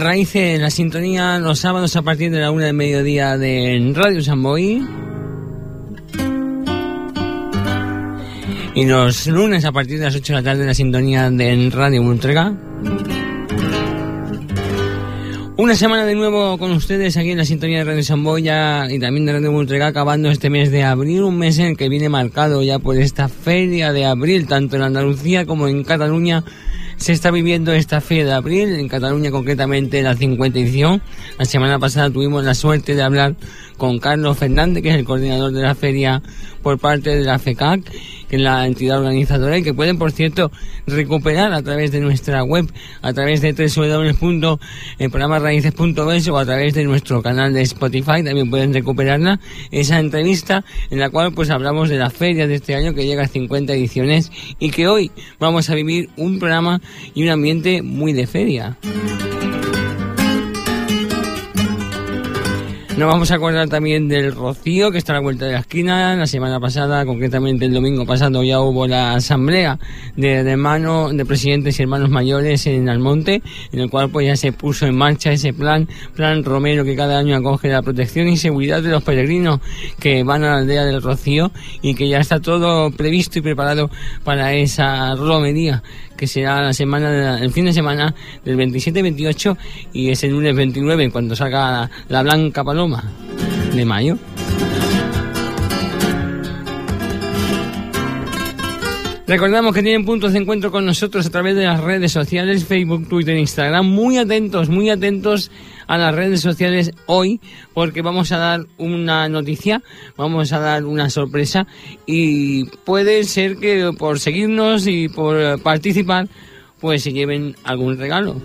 Raíces, la sintonía los sábados a partir de la una del mediodía de Radio Samboy. Y los lunes a partir de las 8 de la tarde la sintonía de Radio Ultrega. Una semana de nuevo con ustedes aquí en la sintonía de Radio Samboya y también de Radio Ultrega acabando este mes de abril, un mes en el que viene marcado ya por esta feria de abril, tanto en Andalucía como en Cataluña, se está viviendo esta feria de abril, en Cataluña concretamente la 50 edición. La semana pasada tuvimos la suerte de hablar con Carlos Fernández, que es el coordinador de la feria por parte de la FECAC, es la entidad organizadora y que pueden, por cierto, recuperar a través de nuestra web, a través de www.programarraíces.es o a través de nuestro canal de Spotify, también pueden recuperarla, esa entrevista en la cual pues hablamos de la feria de este año que llega a 50 ediciones y que hoy vamos a vivir un programa y un ambiente muy de feria. Nos vamos a acordar también del Rocío, que está a la vuelta de la esquina. La semana pasada, concretamente el domingo pasado, ya hubo la asamblea de, hermanos, de presidentes y hermanos mayores en Almonte, en el cual pues ya se puso en marcha ese plan, plan Romero, que cada año acoge la protección y seguridad de los peregrinos que van a la aldea del Rocío y que ya está todo previsto y preparado para esa romería que será la semana, el fin de semana del 27-28 y es el lunes 29 cuando salga la Blanca Paloma de mayo. Recordamos que tienen puntos de encuentro con nosotros a través de las redes sociales, Facebook, Twitter, Instagram. Muy atentos, muy atentos a las redes sociales hoy porque vamos a dar una noticia, vamos a dar una sorpresa y puede ser que por seguirnos y por participar pues se lleven algún regalo.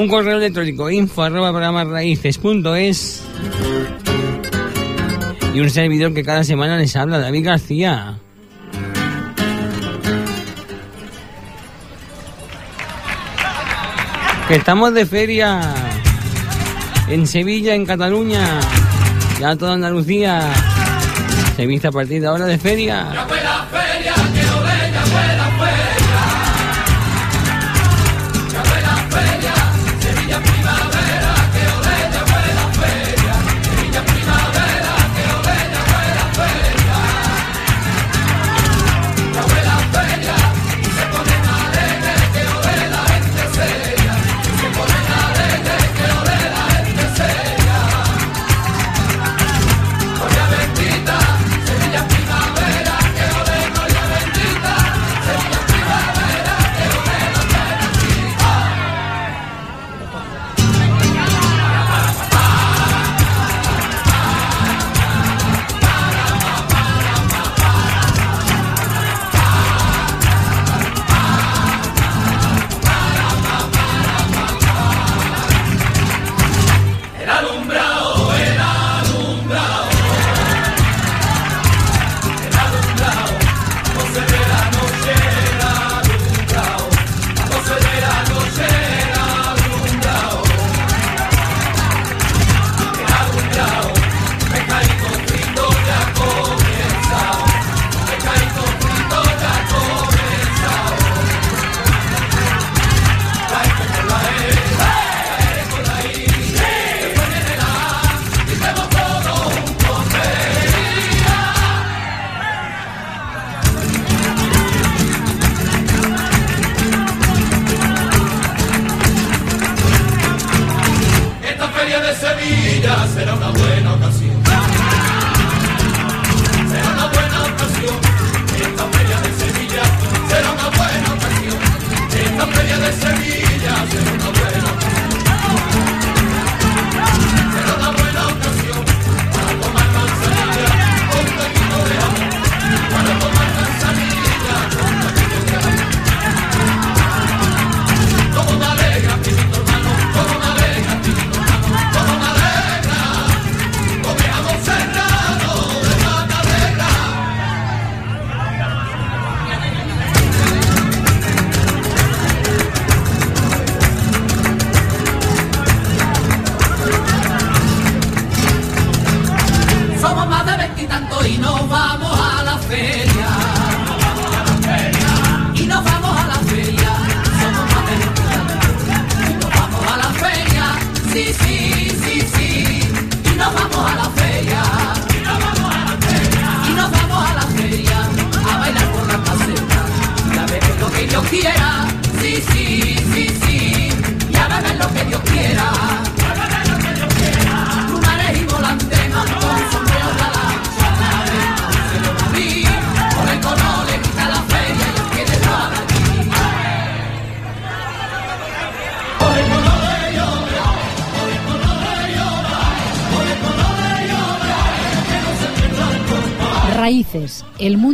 Un correo electrónico info arroba raíces.es y un servidor que cada semana les habla, David García. Que estamos de feria en Sevilla, en Cataluña, ya toda Andalucía se viste a partir de ahora de feria.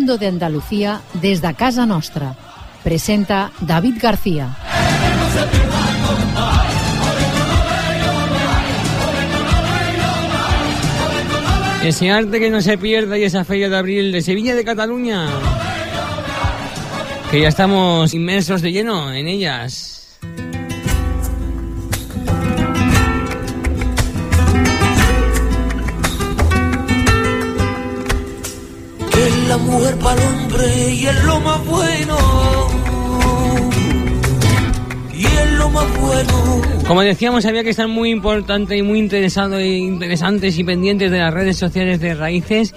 De Andalucía desde casa nostra. Presenta David García. Ese arte que no se pierda y esa feria de abril de Sevilla de Cataluña. Que ya estamos inmersos de lleno en ellas. La mujer para el hombre y es lo más bueno. Y es lo más bueno. Como decíamos, había que estar muy importante y muy interesado e interesantes y pendientes de las redes sociales de Raíces.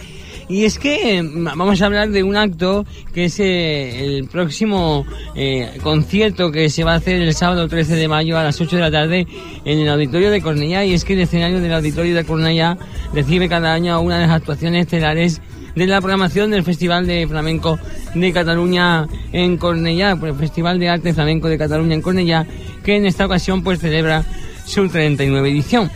Y es que mm, vamos a hablar de un acto que es eh, el próximo eh, concierto que se va a hacer el sábado 13 de mayo a las 8 de la tarde en el auditorio de Cornellá. Y es que el escenario del auditorio de Cornellá recibe cada año una de las actuaciones estelares de la programación del Festival de Flamenco de Cataluña en Cornellá, el Festival de Arte Flamenco de Cataluña en Cornellá, que en esta ocasión pues celebra su 39 edición.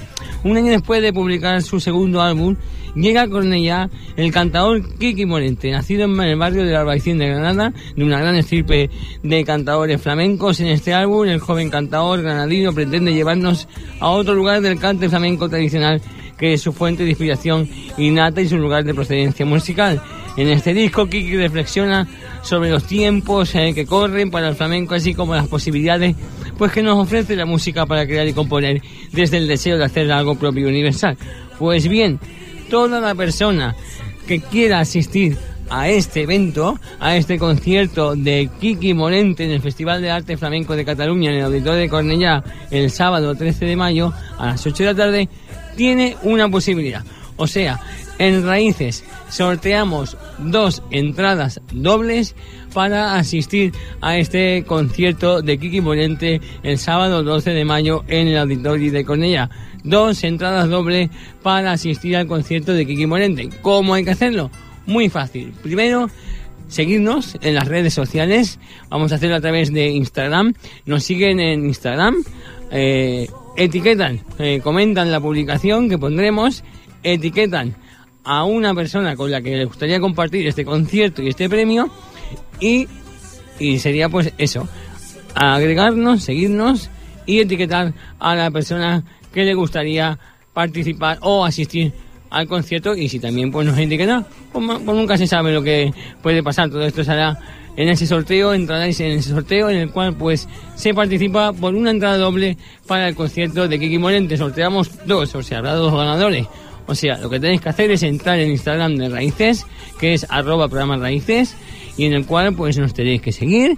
Un año después de publicar su segundo álbum, llega a Cornellá el cantador Kiki Morente, nacido en el barrio de la Albaicín de Granada, de una gran estirpe de cantadores flamencos. En este álbum, el joven cantador granadino pretende llevarnos a otro lugar del cante flamenco tradicional que es su fuente de inspiración innata y su lugar de procedencia musical. En este disco, Kiki reflexiona sobre los tiempos en que corren para el flamenco, así como las posibilidades pues que nos ofrece la música para crear y componer desde el deseo de hacer algo propio y universal. Pues bien, toda la persona que quiera asistir a este evento, a este concierto de Kiki Morente en el Festival de Arte Flamenco de Cataluña en el Auditorio de Cornellá el sábado 13 de mayo a las 8 de la tarde, tiene una posibilidad. O sea, en Raíces sorteamos dos entradas dobles para asistir a este concierto de Kiki Morente el sábado 12 de mayo en el Auditorio de Cornellá. Dos entradas dobles para asistir al concierto de Kiki Morente. ¿Cómo hay que hacerlo? Muy fácil. Primero, seguirnos en las redes sociales. Vamos a hacerlo a través de Instagram. Nos siguen en Instagram. Eh, etiquetan, eh, comentan la publicación que pondremos, etiquetan a una persona con la que les gustaría compartir este concierto y este premio y, y sería pues eso, agregarnos, seguirnos y etiquetar a la persona que le gustaría participar o asistir al concierto y si también pues nos etiqueta, pues, pues nunca se sabe lo que puede pasar, todo esto será en ese sorteo, entraréis en ese sorteo en el cual pues se participa por una entrada doble para el concierto de Kiki Morente. Sorteamos dos, o sea, habrá dos ganadores. O sea, lo que tenéis que hacer es entrar en Instagram de Raíces, que es arroba programa Raíces, y en el cual pues nos tenéis que seguir.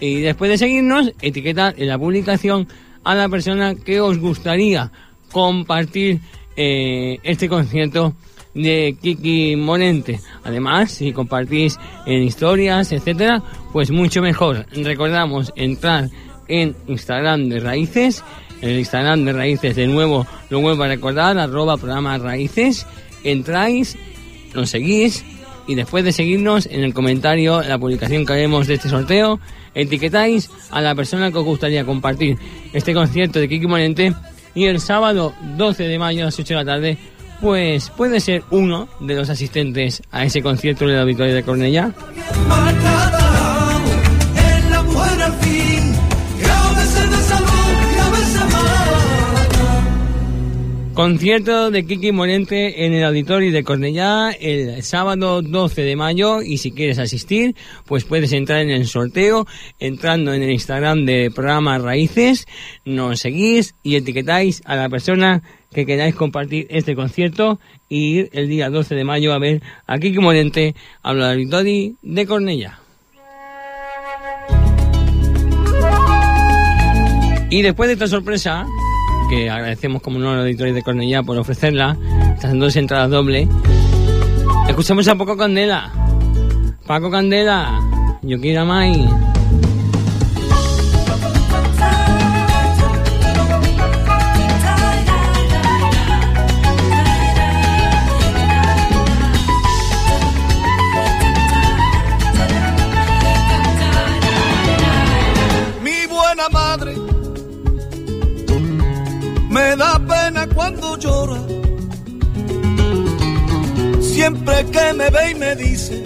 Y después de seguirnos, etiquetar en la publicación a la persona que os gustaría compartir eh, este concierto de Kiki Monente. Además, si compartís en historias, etcétera, pues mucho mejor. Recordamos entrar en Instagram de Raíces, el Instagram de Raíces de nuevo, lo vuelvo a recordar, arroba programa Raíces, entráis, nos seguís y después de seguirnos en el comentario, la publicación que haremos de este sorteo, etiquetáis a la persona que os gustaría compartir este concierto de Kiki Monente y el sábado 12 de mayo a las 8 de la tarde pues puede ser uno de los asistentes a ese concierto de la Victoria de Cornellá. Concierto de Kiki Morente en el Auditorio de Cornellá el sábado 12 de mayo y si quieres asistir pues puedes entrar en el sorteo entrando en el Instagram de programa Raíces, nos seguís y etiquetáis a la persona que queráis compartir este concierto y ir el día 12 de mayo a ver a Kiki Morente al Auditorio de Cornellá. Y después de esta sorpresa que agradecemos como no a los editores de Cornellá por ofrecerla, estas dos entradas dobles. Escuchamos a Paco Candela. Paco Candela, yo quiero más. siempre que me ve y me dice,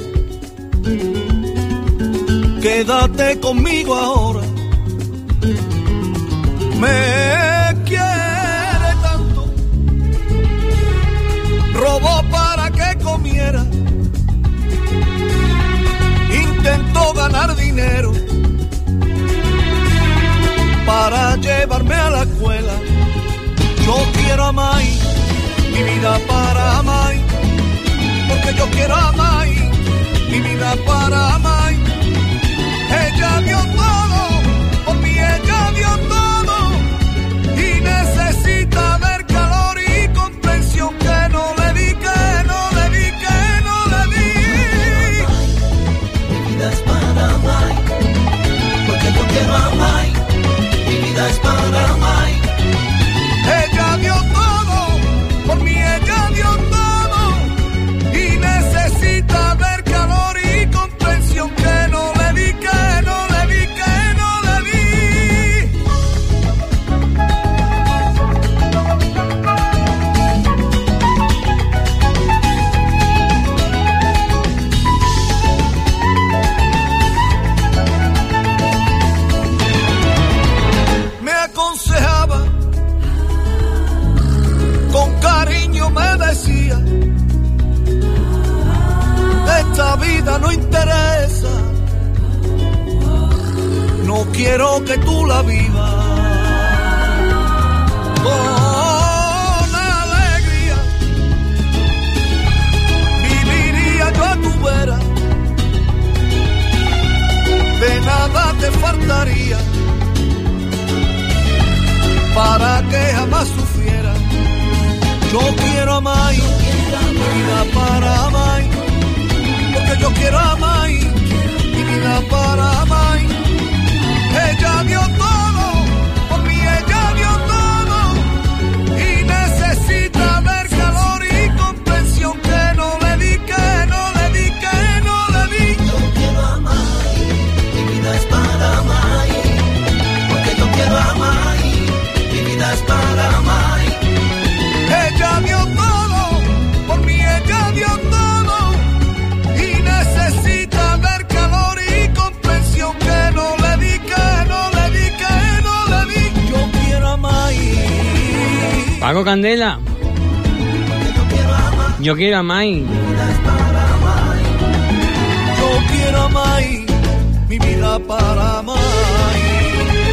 quédate conmigo ahora. Me quiere tanto, robó para que comiera, intentó ganar dinero para llevarme a la escuela. Yo quiero a May, mi vida para May porque yo quiero amar mi vida para amar. Ella dio todo. Paco Candela. Yo quiero a Mai. Yo quiero a Mai, mi vida para Mai.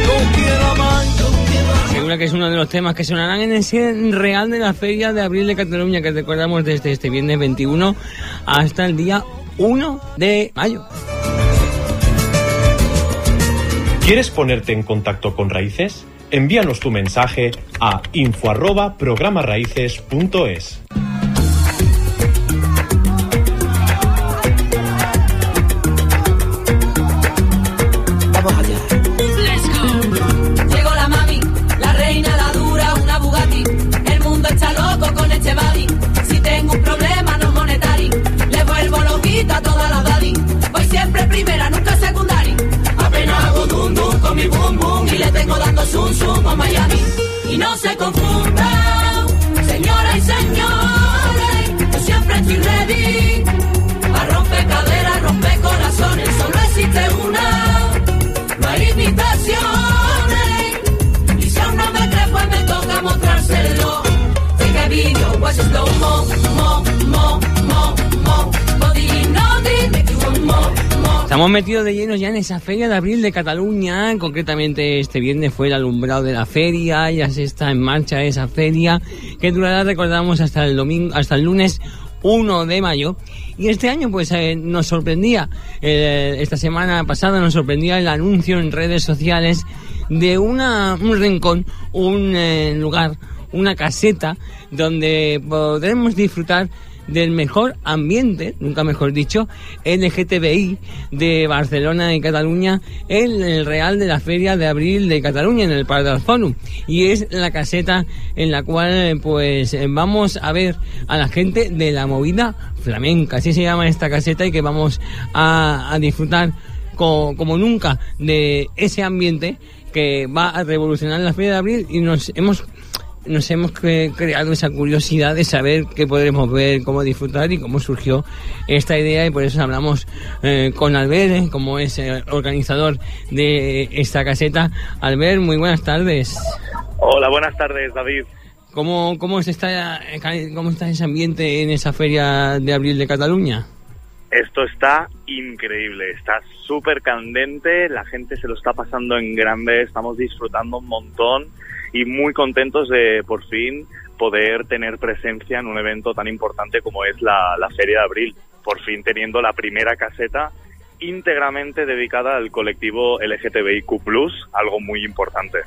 Yo quiero a Mai, yo quiero a Segura que es uno de los temas que sonarán en ese real de la Feria de Abril de Cataluña que recordamos desde este viernes 21 hasta el día 1 de mayo. ¿Quieres ponerte en contacto con Raíces? Envíanos tu mensaje a info zoom zoom a Miami. Y no se confundan, señoras y señores, yo siempre estoy ready. A romper caderas, romper corazones, solo existe una. No hay imitaciones. Y si aún no me crees, pues me toca mostrárselo. Take a video, watch it mo, mo, mo. Estamos metidos de llenos ya en esa feria de abril de Cataluña. Concretamente este viernes fue el alumbrado de la feria. Ya se está en marcha esa feria que durará, recordamos, hasta el domingo, hasta el lunes 1 de mayo. Y este año pues eh, nos sorprendía, eh, esta semana pasada nos sorprendía el anuncio en redes sociales de una, un rincón, un eh, lugar, una caseta donde podremos disfrutar del mejor ambiente, nunca mejor dicho, LGTBI de Barcelona y Cataluña en el Real de la Feria de Abril de Cataluña, en el Parc del Fòrum. Y es la caseta en la cual pues vamos a ver a la gente de la movida flamenca, así se llama esta caseta y que vamos a, disfrutar co- como nunca de ese ambiente que va a revolucionar la Feria de Abril y nos hemos nos hemos cre- creado esa curiosidad de saber qué podremos ver, cómo disfrutar y cómo surgió esta idea y por eso hablamos eh, con Albert, eh, como es eh, organizador de esta caseta. Albert, muy buenas tardes. Hola, buenas tardes, David. ¿Cómo, cómo, se está, ¿Cómo está ese ambiente en esa feria de abril de Cataluña? Esto está increíble, está súper candente, la gente se lo está pasando en grande, estamos disfrutando un montón y muy contentos de por fin poder tener presencia en un evento tan importante como es la, la Feria de Abril. Por fin teniendo la primera caseta íntegramente dedicada al colectivo LGTBIQ, algo muy importante.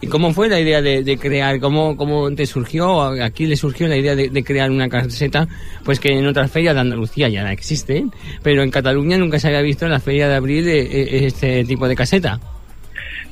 ¿Y cómo fue la idea de, crear? ¿Cómo, ¿Cómo te surgió? Aquí le surgió la idea de, crear una caseta, pues que en otras ferias de Andalucía ya la existe, pero en Cataluña nunca se había visto en la feria de abril eh, eh, este tipo de caseta.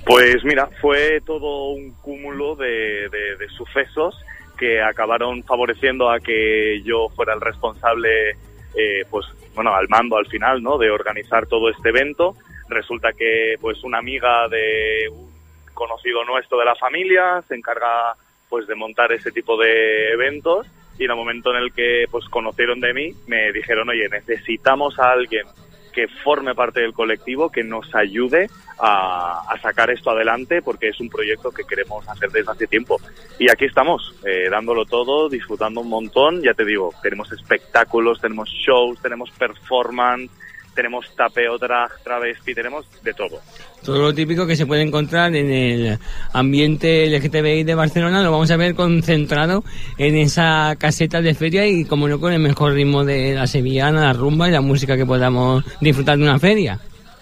Pues mira, fue todo un cúmulo de, de, sucesos que acabaron favoreciendo a que yo fuera el responsable, eh, pues bueno, al mando al final, ¿no? De organizar todo este evento. Resulta que, pues, una amiga de un conocido nuestro de la familia se encarga, pues, de montar ese tipo de eventos y en el momento en el que, pues, conocieron de mí, me dijeron, oye, necesitamos a alguien que forme parte del colectivo, que nos ayude a, a, sacar esto adelante, porque es un proyecto que queremos hacer desde hace tiempo. Y aquí estamos, eh, dándolo todo, disfrutando un montón. Ya te digo, tenemos espectáculos, tenemos shows, tenemos performance, tenemos tapeo, drag, travesti, tenemos de todo. Todo lo típico que se puede encontrar en el ambiente LGTBI de Barcelona lo vamos a ver concentrado en esa caseta de feria y como no con el mejor ritmo de la sevillana, la rumba y la música que podamos disfrutar de una feria.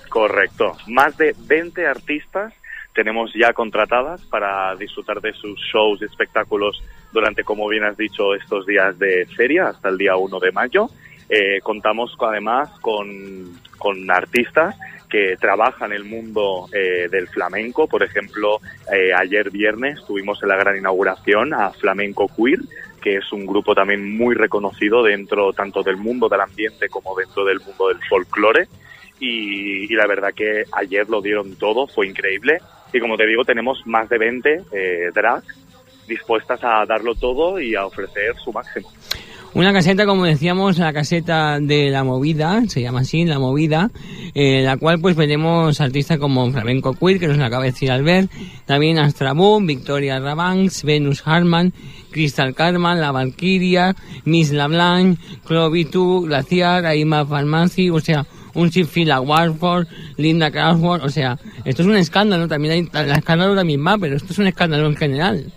Correcto. Más de 20 artistas tenemos ya contratadas para disfrutar de sus shows y espectáculos durante, como bien has dicho, estos días de feria hasta el día 1 de mayo. Eh, contamos además con, con, artistas que trabajan el mundo eh, del flamenco. Por ejemplo, eh, ayer viernes tuvimos en la gran inauguración a Flamenco Queer, que es un grupo también muy reconocido dentro tanto del mundo del ambiente como dentro del mundo del folclore. Y, la verdad que ayer lo dieron todo, fue increíble. Y como te digo, tenemos más de 20 drags dispuestas a darlo todo y a ofrecer su máximo. Una caseta, como decíamos, la caseta de la movida, se llama así, la movida, eh, la cual pues veremos artistas como Flamenco Queer, que nos acaba de decir Albert, también Astra Boom, Victoria Rabanks, Venus Harman, Crystal Carman, La Valkyria, Miss LaBlanc, Chloe Tu, Glaciar, Aima Farmacy, o sea, un Chifila Warford, Linda Crawford, o sea, esto es un escándalo, también hay el escándalo también va, pero esto es un escándalo en general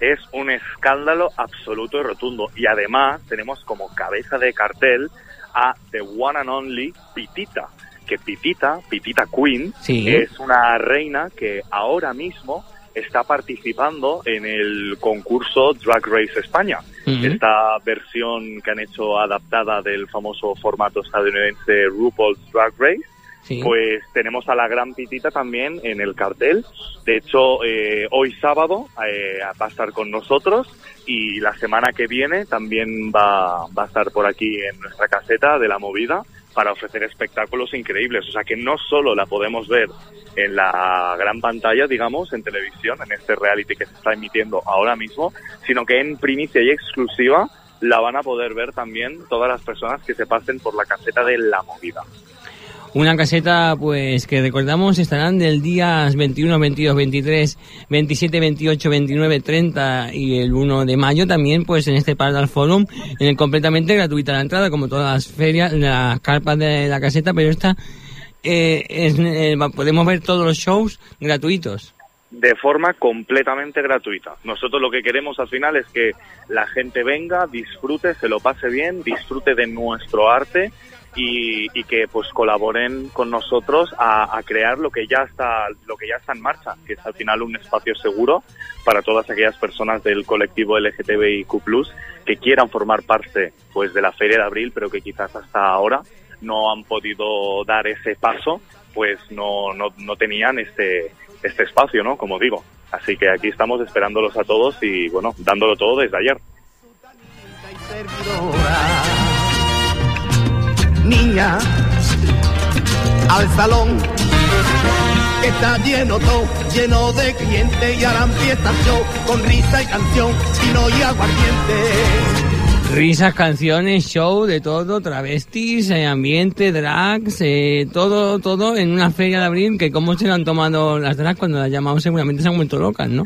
es un escándalo absoluto y rotundo. Y además tenemos como cabeza de cartel a The One and Only Pitita, que Pitita, Pitita Queen, sí. es una reina que ahora mismo está participando en el concurso Drag Race España. Uh -huh. Esta versión que han hecho adaptada del famoso formato estadounidense RuPaul's Drag Race. Sí. Pues tenemos a la gran Pitita también en el cartel. De hecho, eh, hoy sábado eh, va a estar con nosotros y la semana que viene también va, va a estar por aquí en nuestra caseta de la movida para ofrecer espectáculos increíbles. O sea que no solo la podemos ver en la gran pantalla, digamos, en televisión, en este reality que se está emitiendo ahora mismo, sino que en primicia y exclusiva la van a poder ver también todas las personas que se pasen por la caseta de la movida. Una caseta, pues, que recordamos estarán del día 21, 22, 23, 27, 28, 29, 30 y el 1 de mayo también, pues, en este Paradise Forum, en el completamente gratuita la entrada, como todas las ferias, las carpas de la caseta, pero esta, eh, es, eh, podemos ver todos los shows gratuitos de forma completamente gratuita. Nosotros lo que queremos al final es que la gente venga, disfrute, se lo pase bien, disfrute de nuestro arte y, y, que pues colaboren con nosotros a, a, crear lo que ya está lo que ya está en marcha que es al final un espacio seguro para todas aquellas personas del colectivo LGTBIQ+ que quieran formar parte pues de la feria de abril pero que quizás hasta ahora no han podido dar ese paso pues no, no, no tenían este este espacio no como digo. Así que aquí estamos esperándolos a todos y bueno dándolo todo desde ayer niña al salón que está lleno todo, lleno de clientes y empieza el show con risa y canción, vino y aguardiente. Risas, canciones, show, de todo, travestis, eh, ambiente, drags, eh, todo, todo en una feria de abril que cómo se lo han tomado las drags cuando las llamamos seguramente se han vuelto locas, ¿no?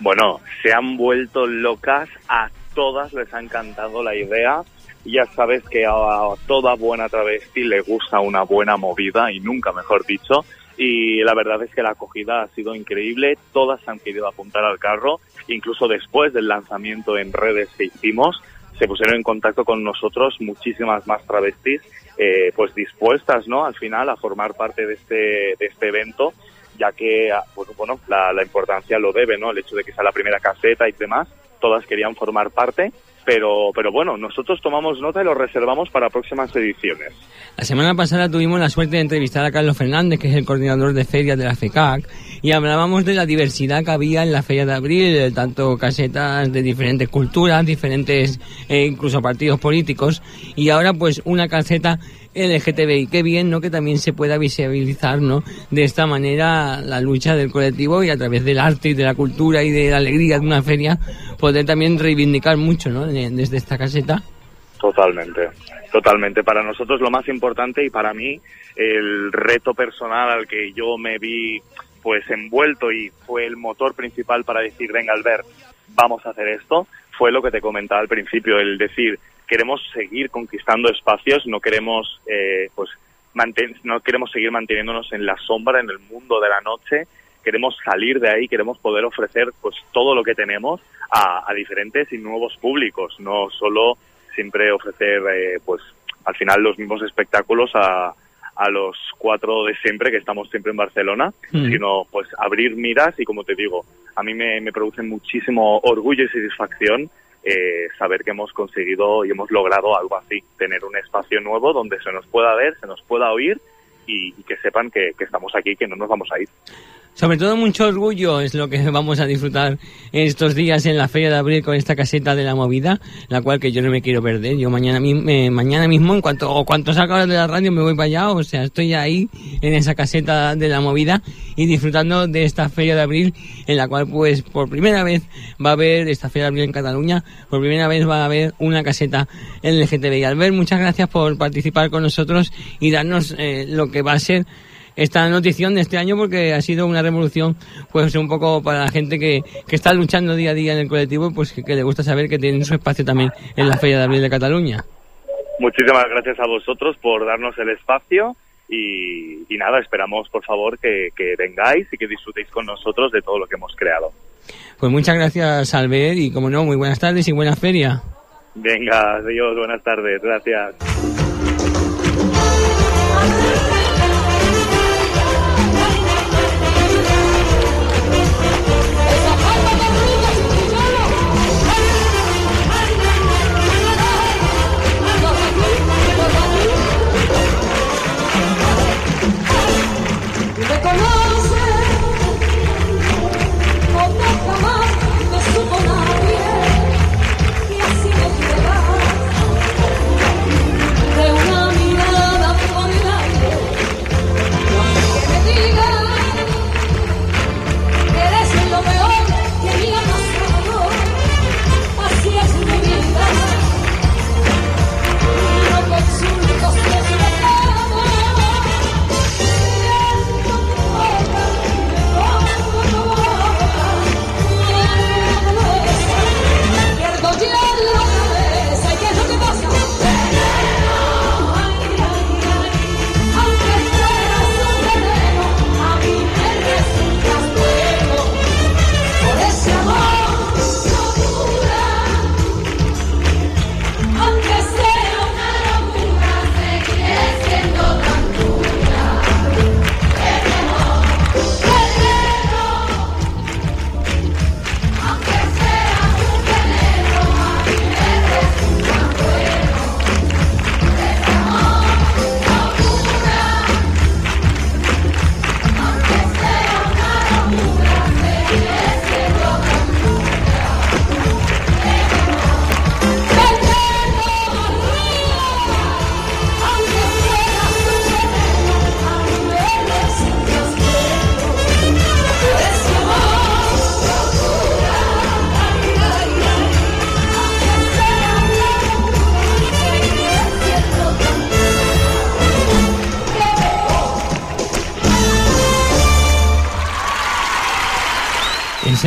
Bueno, se han vuelto locas, a todas les ha encantado la idea. Ya sabes que a toda buena travesti le gusta una buena movida y nunca mejor dicho. Y la verdad es que la acogida ha sido increíble, todas han querido apuntar al carro, incluso después del lanzamiento en redes que hicimos, se pusieron en contacto con nosotros muchísimas más travestis, eh, pues dispuestas, ¿no? Al final a formar parte de este, de este evento, ya que, ah, pues, bueno, la, la importancia lo debe, ¿no? El hecho de que sea la primera caseta y demás, todas querían formar parte, pero, pero bueno, nosotros tomamos nota y lo reservamos para próximas ediciones. La semana pasada tuvimos la suerte de entrevistar a Carlos Fernández, que es el coordinador de ferias de la FECAC, y hablábamos de la diversidad que había en la feria de abril, eh, tanto casetas de diferentes culturas, diferentes eh, incluso partidos políticos, y ahora pues una caseta LGTBI. Qué bien, ¿no? Que también se pueda visibilizar, ¿no? De esta manera la lucha del colectivo y a través del arte y de la cultura y de la alegría de una feria poder también reivindicar mucho, ¿no? De- Desde esta caseta. Totalmente, totalmente. Para nosotros lo más importante y para mí el reto personal al que yo me vi pues envuelto y fue el motor principal para decir, venga Albert, vamos a hacer esto, fue lo que te comentaba al principio, el decir, queremos seguir conquistando espacios, no queremos eh, pues manten- no queremos seguir manteniéndonos en la sombra, en el mundo de la noche, queremos salir de ahí, queremos poder ofrecer pues todo lo que tenemos a, a diferentes y nuevos públicos, no solo siempre ofrecer eh, pues al final los mismos espectáculos a, a los cuatro de siempre que estamos siempre en Barcelona, Mm. sino pues abrir miras y como te digo, a mí me, me produce muchísimo orgullo y satisfacción eh, saber que hemos conseguido y hemos logrado algo así, tener un espacio nuevo donde se nos pueda ver, se nos pueda oír y, y que sepan que, que estamos aquí, que no nos vamos a ir. Sobre todo mucho orgullo es lo que vamos a disfrutar estos días en la Feria de Abril con esta caseta de la movida, la cual que yo no me quiero perder. Yo mañana, eh, mañana mismo, en cuanto, o cuanto salga de la radio, me voy para allá. O sea, estoy ahí en esa caseta de la movida y disfrutando de esta Feria de Abril, en la cual, pues, por primera vez va a haber esta Feria de Abril en Cataluña, por primera vez va a haber una caseta en LGTBI. Albert, muchas gracias por participar con nosotros y darnos eh, lo que va a ser esta notición de este año porque ha sido una revolución pues un poco para la gente que, que está luchando día a día en el colectivo pues que, que le gusta saber que tienen su espacio también en la Feria de Abril de Cataluña. Muchísimas gracias a vosotros por darnos el espacio y, y nada, esperamos por favor que, que vengáis y que disfrutéis con nosotros de todo lo que hemos creado. Pues muchas gracias Albert y como no, muy buenas tardes y buena feria. Venga, adiós, buenas tardes, gracias.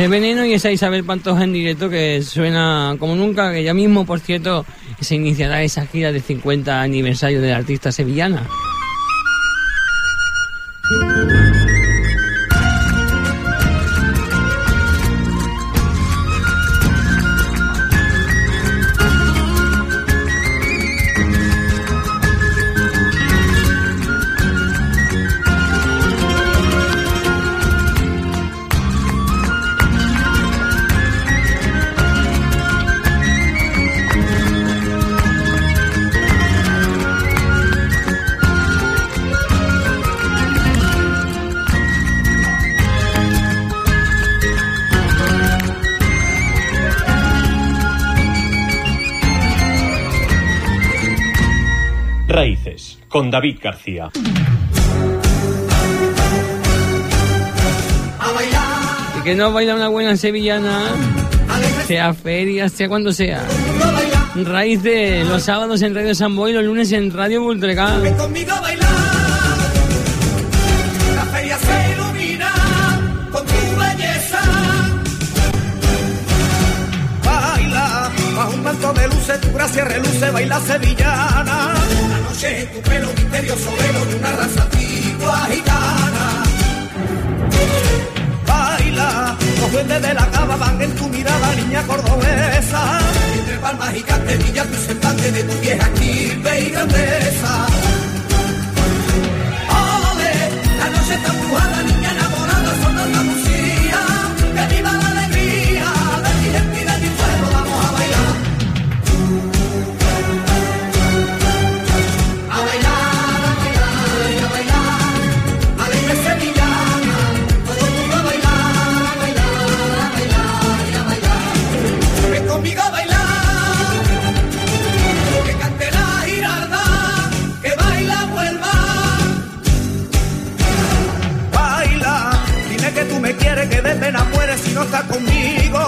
Veneno y esa Isabel Pantoja en directo que suena como nunca, que ya mismo, por cierto, se iniciará esa gira de 50 aniversario de la artista sevillana. Raíces, con David García. Y que no baila una buena sevillana, sea feria, sea cuando sea. Raíces, los sábados en Radio San Boy, los lunes en Radio Voltregá. conmigo a bailar. La feria se ilumina con tu belleza. Baila, bajo un manto de luces, tu gracia reluce, baila sevillana. En tu pelo misterioso velo de una raza antigua gitana. Baila, los duendes de la cava van en tu mirada, niña cordobesa. Entre palmas y canterillas, tu semblante de tu vieja quilbe y grandeza. Ole, la noche está niña conmigo.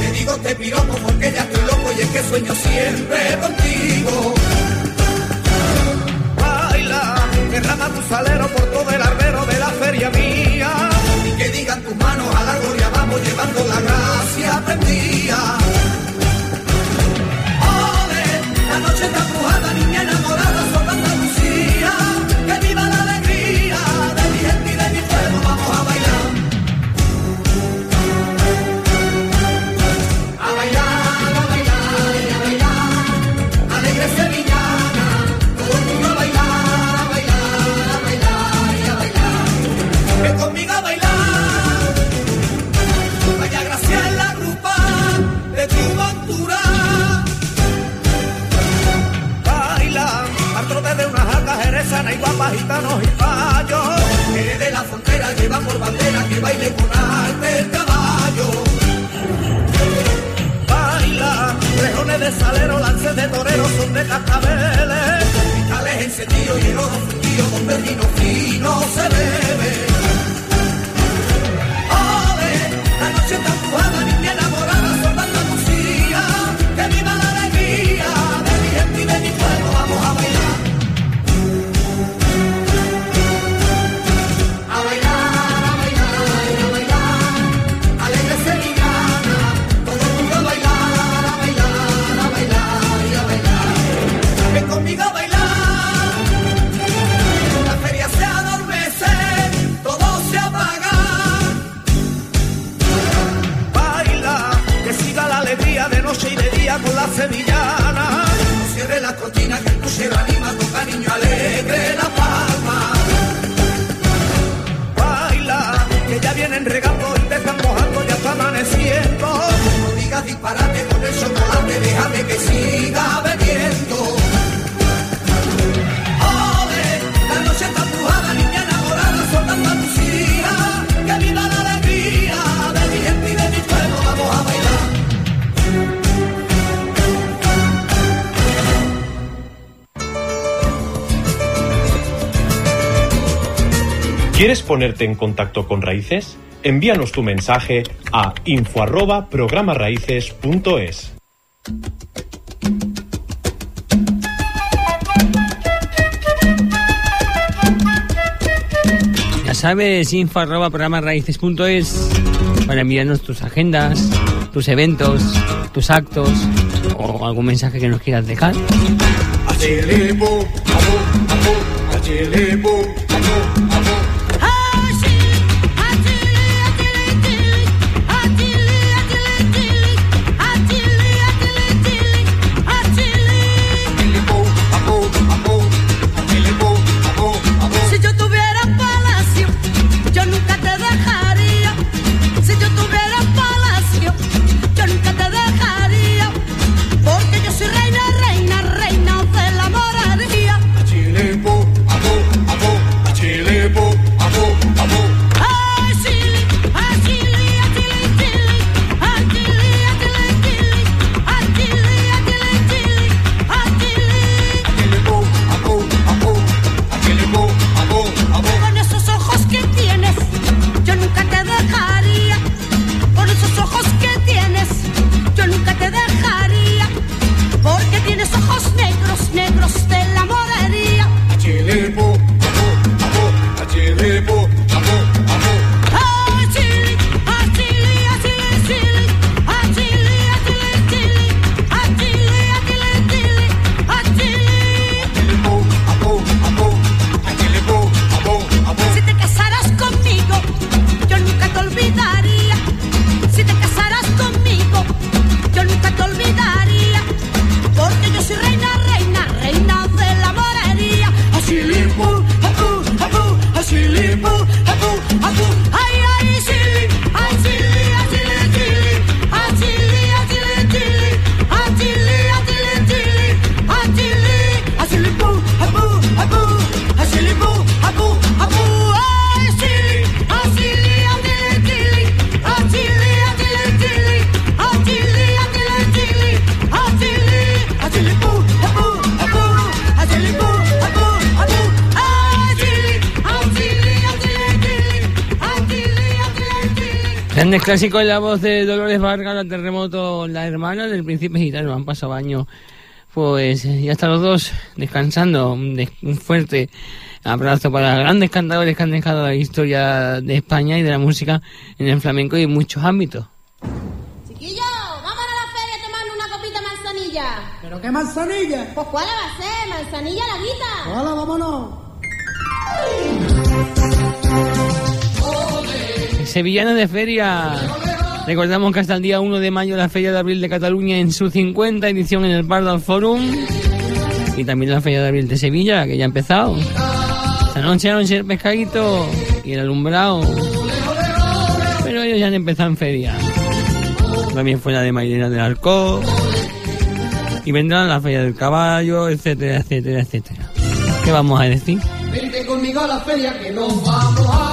Te digo te piropo porque ya estoy loco y es que sueño siempre contigo. Baila, derrama tu salero por todo el ¿Quieres ponerte en contacto con Raíces? Envíanos tu mensaje a info arroba programaraíces.es. Ya sabes, info arroba para enviarnos tus agendas, tus eventos, tus actos o algún mensaje que nos quieras dejar. Grandes clásicos en la voz de Dolores Vargas, la terremoto, la hermana del príncipe gitano, han pasado años. Pues ya están los dos descansando. Un, des- un fuerte abrazo para grandes cantadores que han dejado la historia de España y de la música en el flamenco y en muchos ámbitos. Chiquillo, vámonos a la feria a tomar una copita de manzanilla. ¿Pero qué manzanilla? Pues ¿cuál va a ser? Manzanilla la guita. Hola, vámonos. Sevillana de Feria. Recordamos que hasta el día 1 de mayo la Feria de Abril de Cataluña en su 50 edición en el Pardal Forum. Y también la Feria de Abril de Sevilla, que ya ha empezado. Esta noche anoche el pescadito y el alumbrado. Pero ellos ya han empezado en feria. También fue la de Mairena del Arco. Y vendrán la Feria del Caballo, etcétera, etcétera, etcétera. ¿Qué vamos a decir? Vente conmigo a la feria que nos vamos a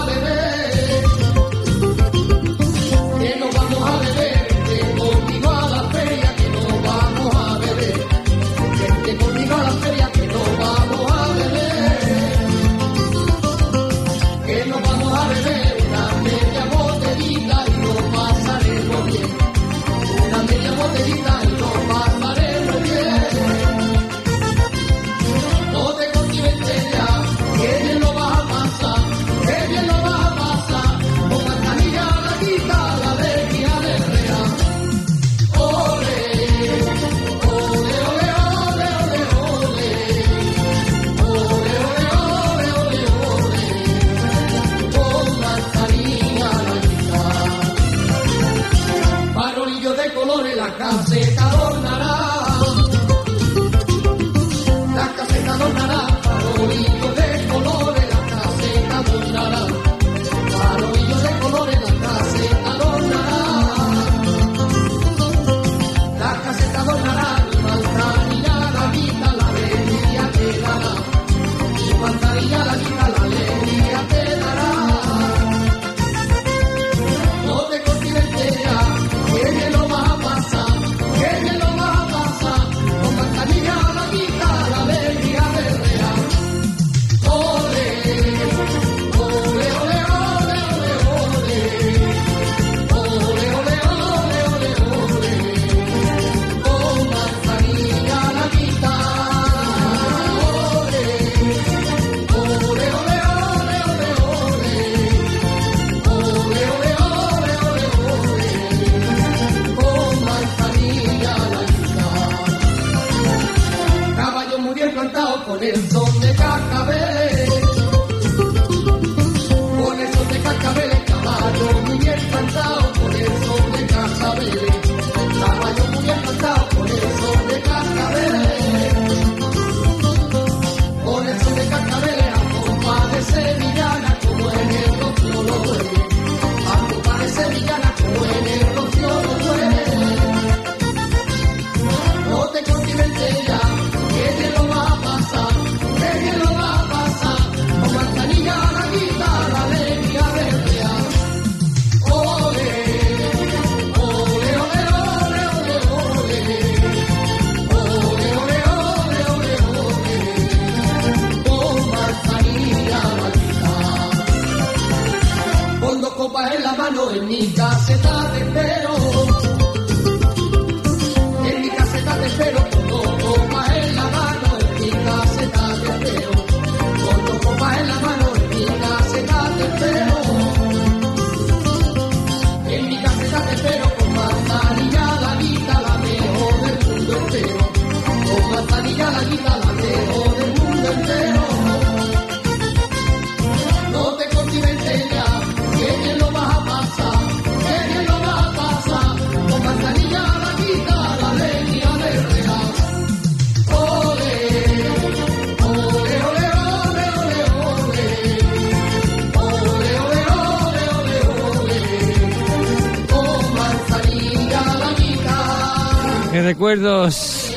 recuerdos,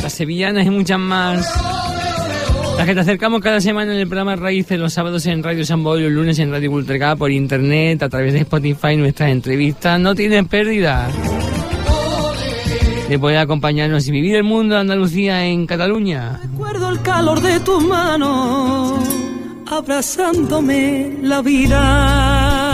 las sevillanas y muchas más. Las que te acercamos cada semana en el programa Raíces, los sábados en Radio San Boy, los lunes en Radio Ultraca, por internet, a través de Spotify, nuestras entrevistas. No tienen pérdida de poder acompañarnos y vivir el mundo de Andalucía en Cataluña. Recuerdo el calor de tus manos abrazándome la vida.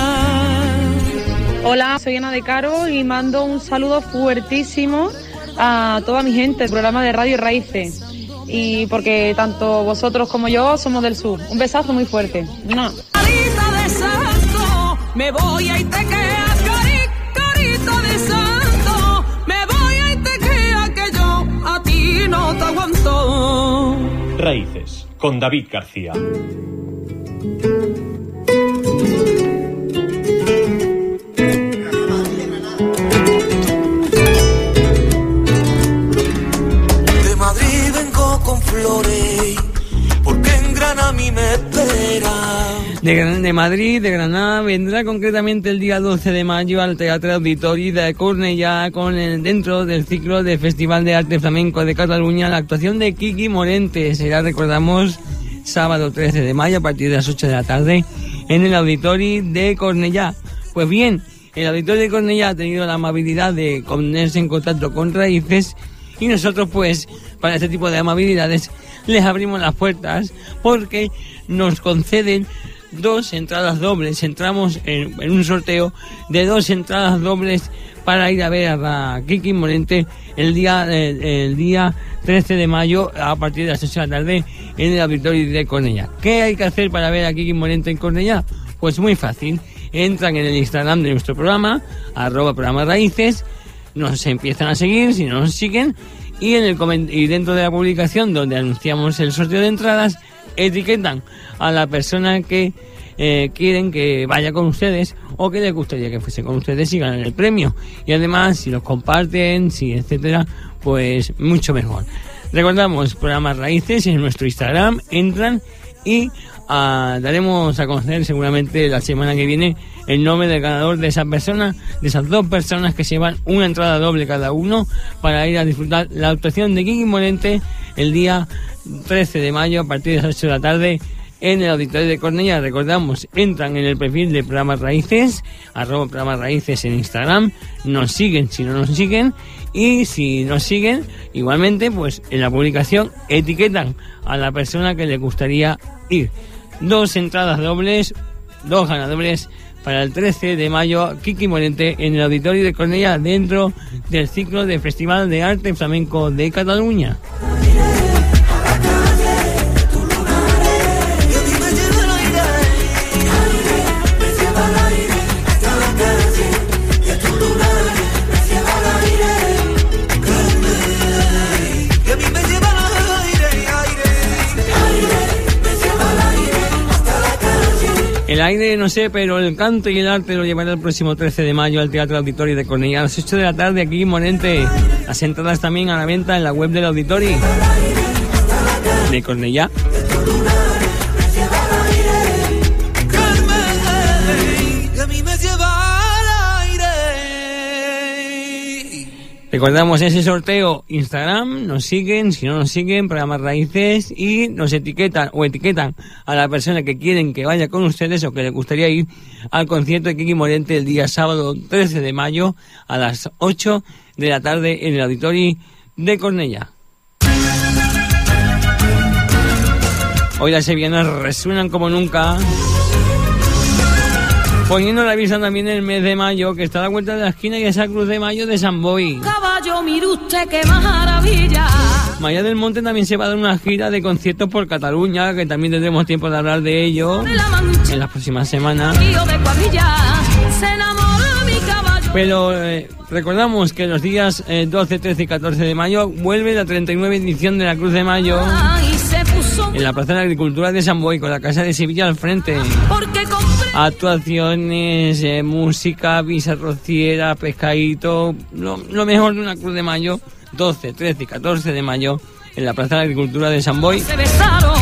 Hola, soy Ana de Caro y mando un saludo fuertísimo a toda mi gente del programa de Radio Raíces. Y porque tanto vosotros como yo somos del sur. Un besazo muy fuerte. ¡Mua! Carita de santo, me voy a Itequea, cari, carita de santo, me voy a Itequea que yo a ti no te aguanto. Raíces, con David García. Me espera. De, de Madrid, de Granada, vendrá concretamente el día 12 de mayo al Teatro Auditori de Cornellá con el, dentro del ciclo de Festival de Arte Flamenco de Cataluña la actuación de Kiki Morente. Será, recordamos, sábado 13 de mayo a partir de las 8 de la tarde en el Auditori de Cornellá. Pues bien, el Auditorio de Cornellá ha tenido la amabilidad de ponerse en contacto con Raíces y nosotros pues para este tipo de amabilidades les abrimos las puertas porque nos conceden dos entradas dobles. Entramos en, en un sorteo de dos entradas dobles para ir a ver a Kiki Morente el día el, el día 13 de mayo a partir de las 8 de la tarde en el auditorio de Cornellá. ¿Qué hay que hacer para ver a Kiki Morente en Cornellá? Pues muy fácil. Entran en el Instagram de nuestro programa, arroba programa raíces, nos empiezan a seguir, si no nos siguen, y, en el y dentro de la publicación donde anunciamos el sorteo de entradas, etiquetan a la persona que eh, quieren que vaya con ustedes o que les gustaría que fuese con ustedes y ganen el premio. Y además, si los comparten, si etcétera, pues mucho mejor. Recordamos, programa Raíces en nuestro Instagram, entran y ah, daremos a conocer seguramente la semana que viene el nombre del ganador de esa persona, de esas dos personas que se llevan una entrada doble cada uno para ir a disfrutar la actuación de Kiki Morente el día 13 de mayo a partir de las 8 de la tarde en el auditorio de Cornella. Recordamos, entran en el perfil de Programas Raíces, arroba Programas Raíces en Instagram, nos siguen si no nos siguen y si nos siguen, igualmente, pues en la publicación etiquetan a la persona que le gustaría ir. Dos entradas dobles, dos ganadores para el 13 de mayo, Kiki Morente en el auditorio de Cornella dentro del ciclo de Festival de Arte Flamenco de Cataluña. El aire no sé, pero el canto y el arte lo llevará el próximo 13 de mayo al Teatro Auditorio de Cornellá a las 8 de la tarde aquí en. Las entradas también a la venta en la web del auditorio de Cornellá. Recordamos ese sorteo Instagram, nos siguen, si no nos siguen, programas raíces y nos etiquetan o etiquetan a la persona que quieren que vaya con ustedes o que les gustaría ir al concierto de Kiki Morente el día sábado 13 de mayo a las 8 de la tarde en el auditorio de Cornellá. Hoy las sevillanas resuenan como nunca poniendo la vista también el mes de mayo, que está a la vuelta de la esquina y esa cruz de mayo de San Boy. Caballo, mire usted qué maravilla. Maya del Monte también se va a dar una gira de conciertos por Cataluña, que también tendremos tiempo de hablar de ello en las próximas semanas. Pero eh, recordamos que los días eh, 12, 13 y 14 de mayo vuelve la 39 edición de la Cruz de Mayo en la Plaza de la Agricultura de San Boy, con la Casa de Sevilla al frente. porque. Actuaciones, eh, música, visa rociera, pescadito, lo, lo mejor de una Cruz de Mayo, 12, 13 y 14 de mayo en la Plaza de Agricultura de San Boy. Se besaron,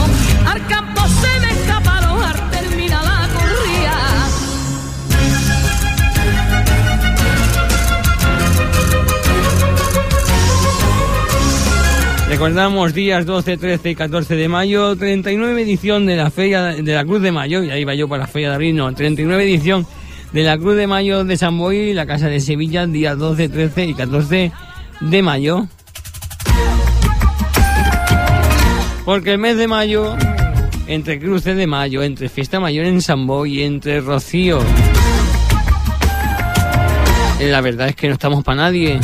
Recordamos días 12, 13 y 14 de mayo, 39 edición de la Feria de la Cruz de Mayo, y ahí va yo para la Feria de Abril, no, 39 edición de la Cruz de Mayo de San Boy, la Casa de Sevilla, días 12, 13 y 14 de mayo. Porque el mes de mayo, entre cruces de mayo, entre fiesta mayor en San Boy, entre Rocío, la verdad es que no estamos para nadie.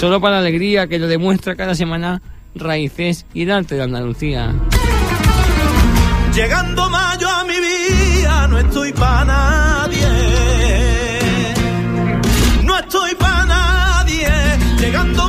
Solo para la alegría que lo demuestra cada semana Raíces y el arte de Andalucía. Llegando mayo a mi vida, no estoy para nadie. No estoy para nadie. Llegando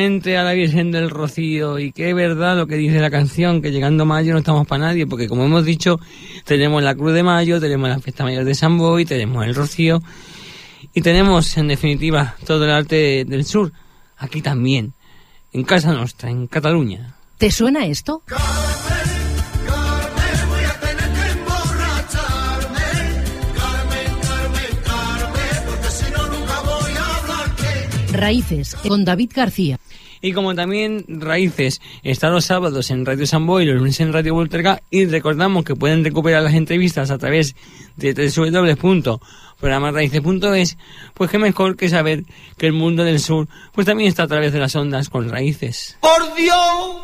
a la Virgen del Rocío y que es verdad lo que dice la canción, que llegando mayo no estamos para nadie, porque como hemos dicho, tenemos la Cruz de Mayo, tenemos la Fiesta Mayor de San Boy, tenemos el Rocío y tenemos en definitiva todo el arte del sur, aquí también, en casa nuestra, en Cataluña. ¿Te suena esto? Raíces, con David García. Y como también Raíces está los sábados en Radio San Boy, los lunes en Radio Volterga, y recordamos que pueden recuperar las entrevistas a través de www.programarraíces.es, pues qué mejor que saber que el mundo del sur pues también está a través de las ondas con Raíces. Por Dios,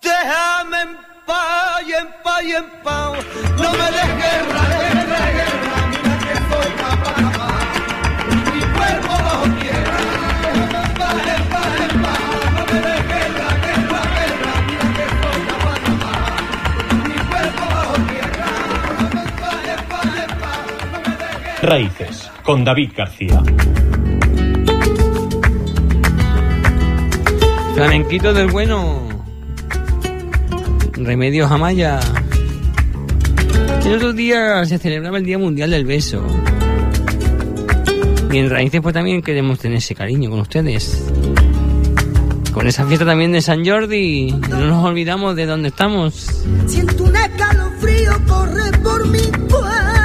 déjame en paz y en paz y en paz. No me dejes guerra, guerra, guerra. Mira que soy capaz. Raíces, con David García. Flamenquito del bueno. Remedios Amaya. El otro día se celebraba el Día Mundial del Beso. Y en Raíces pues también queremos tener ese cariño con ustedes. Con esa fiesta también de San Jordi. No nos olvidamos de dónde estamos. Siento un escalofrío correr por mi cuerpo.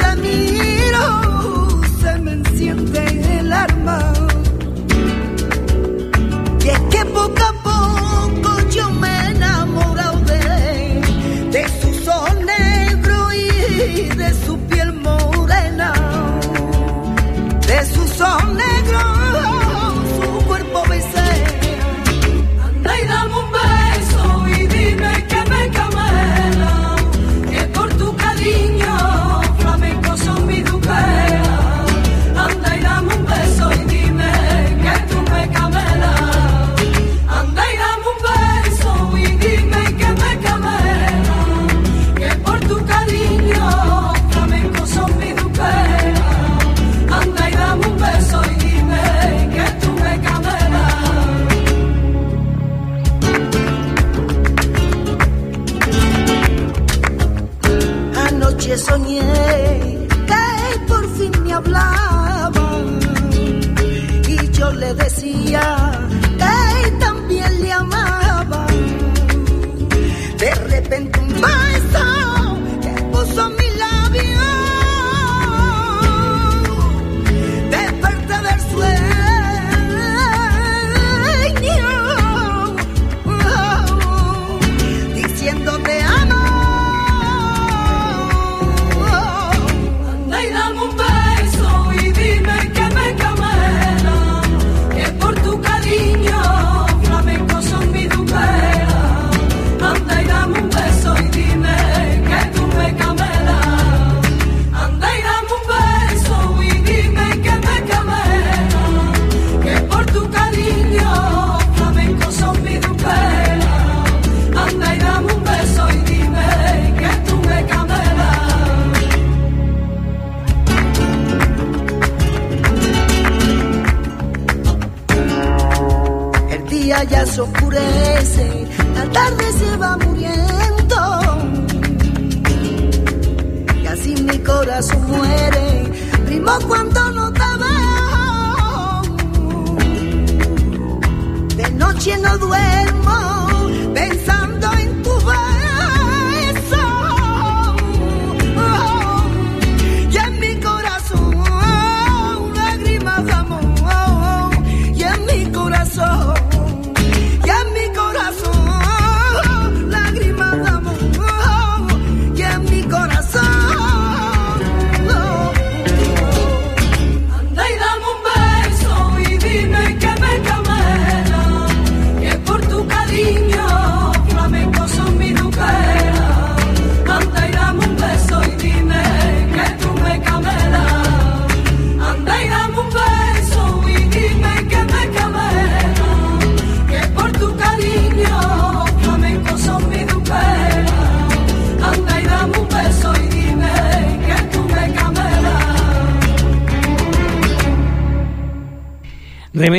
Te miro. Se me enciende el alma. Y es que poco a poco yo me he enamorado de, de sus ojos negros y de su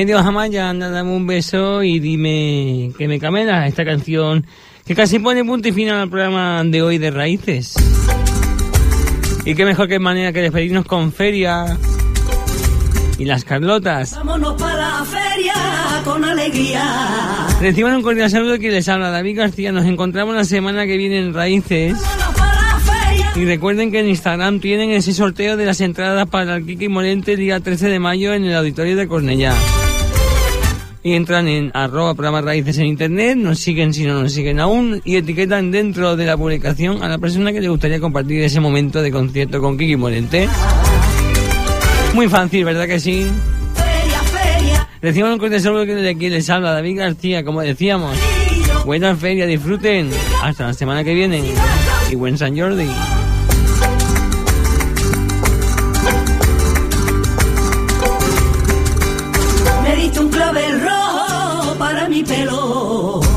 Remedios Amaya, anda, dame un beso y dime que me camela esta canción que casi pone punto y final al programa de hoy de Raíces. Y qué mejor que manera que despedirnos con Feria y las Carlotas. Vámonos para la feria con alegría. Reciban un cordial saludo que les habla David García. Nos encontramos la semana que viene en Raíces. Y recuerden que en Instagram tienen ese sorteo de las entradas para el Kiki Morente día 13 de mayo en el auditorio de Cornellá. Y entran en arroba programa raíces en internet, nos siguen si no nos siguen aún y etiquetan dentro de la publicación a la persona que le gustaría compartir ese momento de concierto con Kiki Morente. Muy fácil, ¿verdad que sí? Reciban un corte saludo de aquí les habla David García, como decíamos. Buena feria, disfruten. Hasta la semana que viene. Y buen San Jordi. Mi pelo.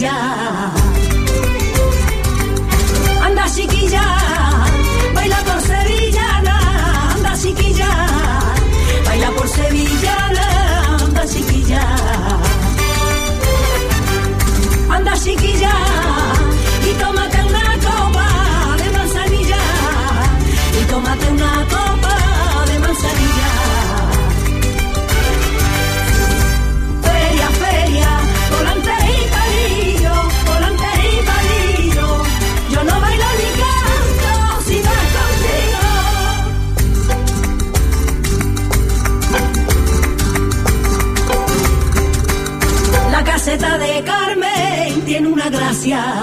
yeah. Una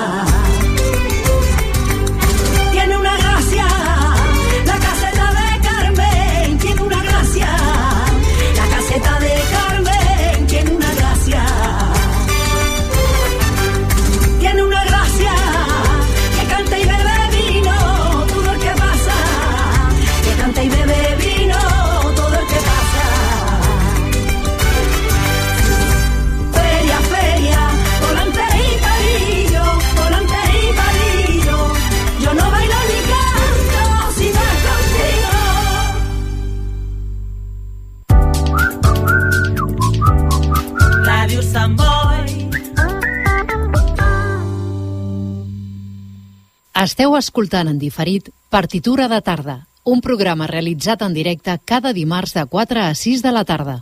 Esteu escoltant en diferit Partitura de tarda, un programa realitzat en directe cada dimarts de 4 a 6 de la tarda.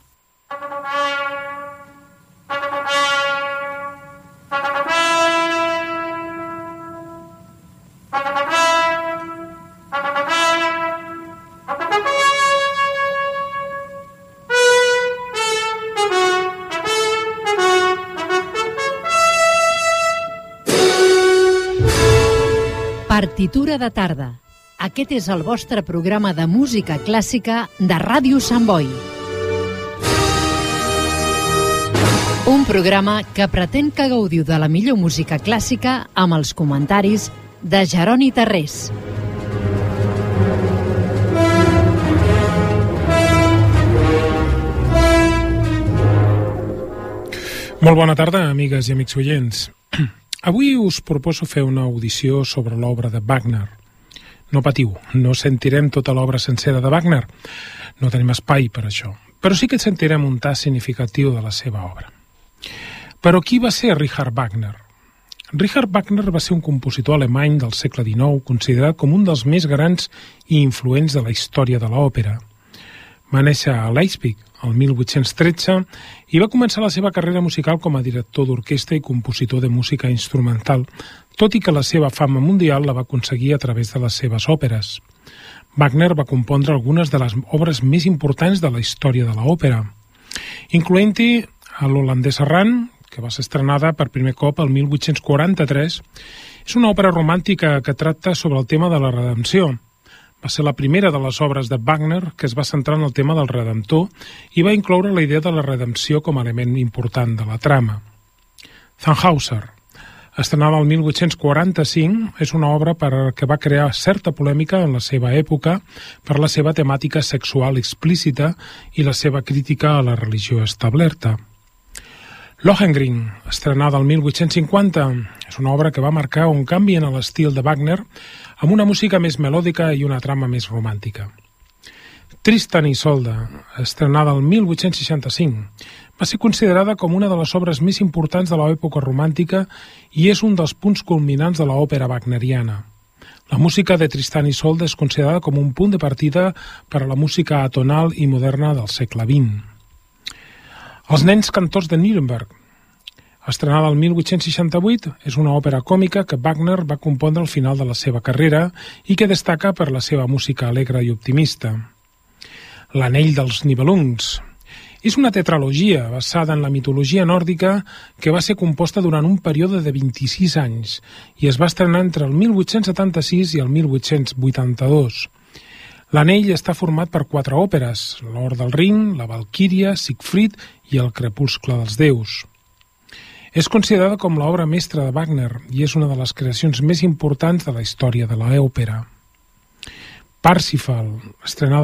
Partitura de tarda. Aquest és el vostre programa de música clàssica de Ràdio Sant Boi. Un programa que pretén que gaudiu de la millor música clàssica amb els comentaris de Jeroni Tarrés. Molt bona tarda, amigues i amics oients. Avui us proposo fer una audició sobre l'obra de Wagner. No patiu, no sentirem tota l'obra sencera de Wagner. No tenim espai per això. Però sí que sentirem un tas significatiu de la seva obra. Però qui va ser Richard Wagner? Richard Wagner va ser un compositor alemany del segle XIX considerat com un dels més grans i influents de la història de l'òpera. Va néixer a Leipzig el 1813 i va començar la seva carrera musical com a director d'orquestra i compositor de música instrumental, tot i que la seva fama mundial la va aconseguir a través de les seves òperes. Wagner va compondre algunes de les obres més importants de la història de l'òpera. incloent-hi a l'holandès Arran, que va ser estrenada per primer cop el 1843. És una òpera romàntica que tracta sobre el tema de la redempció. Va ser la primera de les obres de Wagner que es va centrar en el tema del redemptor i va incloure la idea de la redempció com a element important de la trama. Tannhauser, estrenada el 1845, és una obra per que va crear certa polèmica en la seva època per la seva temàtica sexual explícita i la seva crítica a la religió establerta. Lohengrin, estrenada el 1850, és una obra que va marcar un canvi en l'estil de Wagner amb una música més melòdica i una trama més romàntica. Tristan i Isolde, estrenada el 1865, va ser considerada com una de les obres més importants de l'època romàntica i és un dels punts culminants de l'òpera wagneriana. La música de Tristan i Isolde és considerada com un punt de partida per a la música atonal i moderna del segle XX. Els nens cantors de Nuremberg, estrenada el 1868, és una òpera còmica que Wagner va compondre al final de la seva carrera i que destaca per la seva música alegre i optimista. L'anell dels Nibelungs, és una tetralogia basada en la mitologia nòrdica que va ser composta durant un període de 26 anys i es va estrenar entre el 1876 i el 1882. L'anell està format per quatre òperes, l'Or del Ring, la Valquíria, Siegfried i el Crepuscle dels Déus. És considerada com l'obra mestra de Wagner i és una de les creacions més importants de la història de l'òpera. Parsifal, estrenada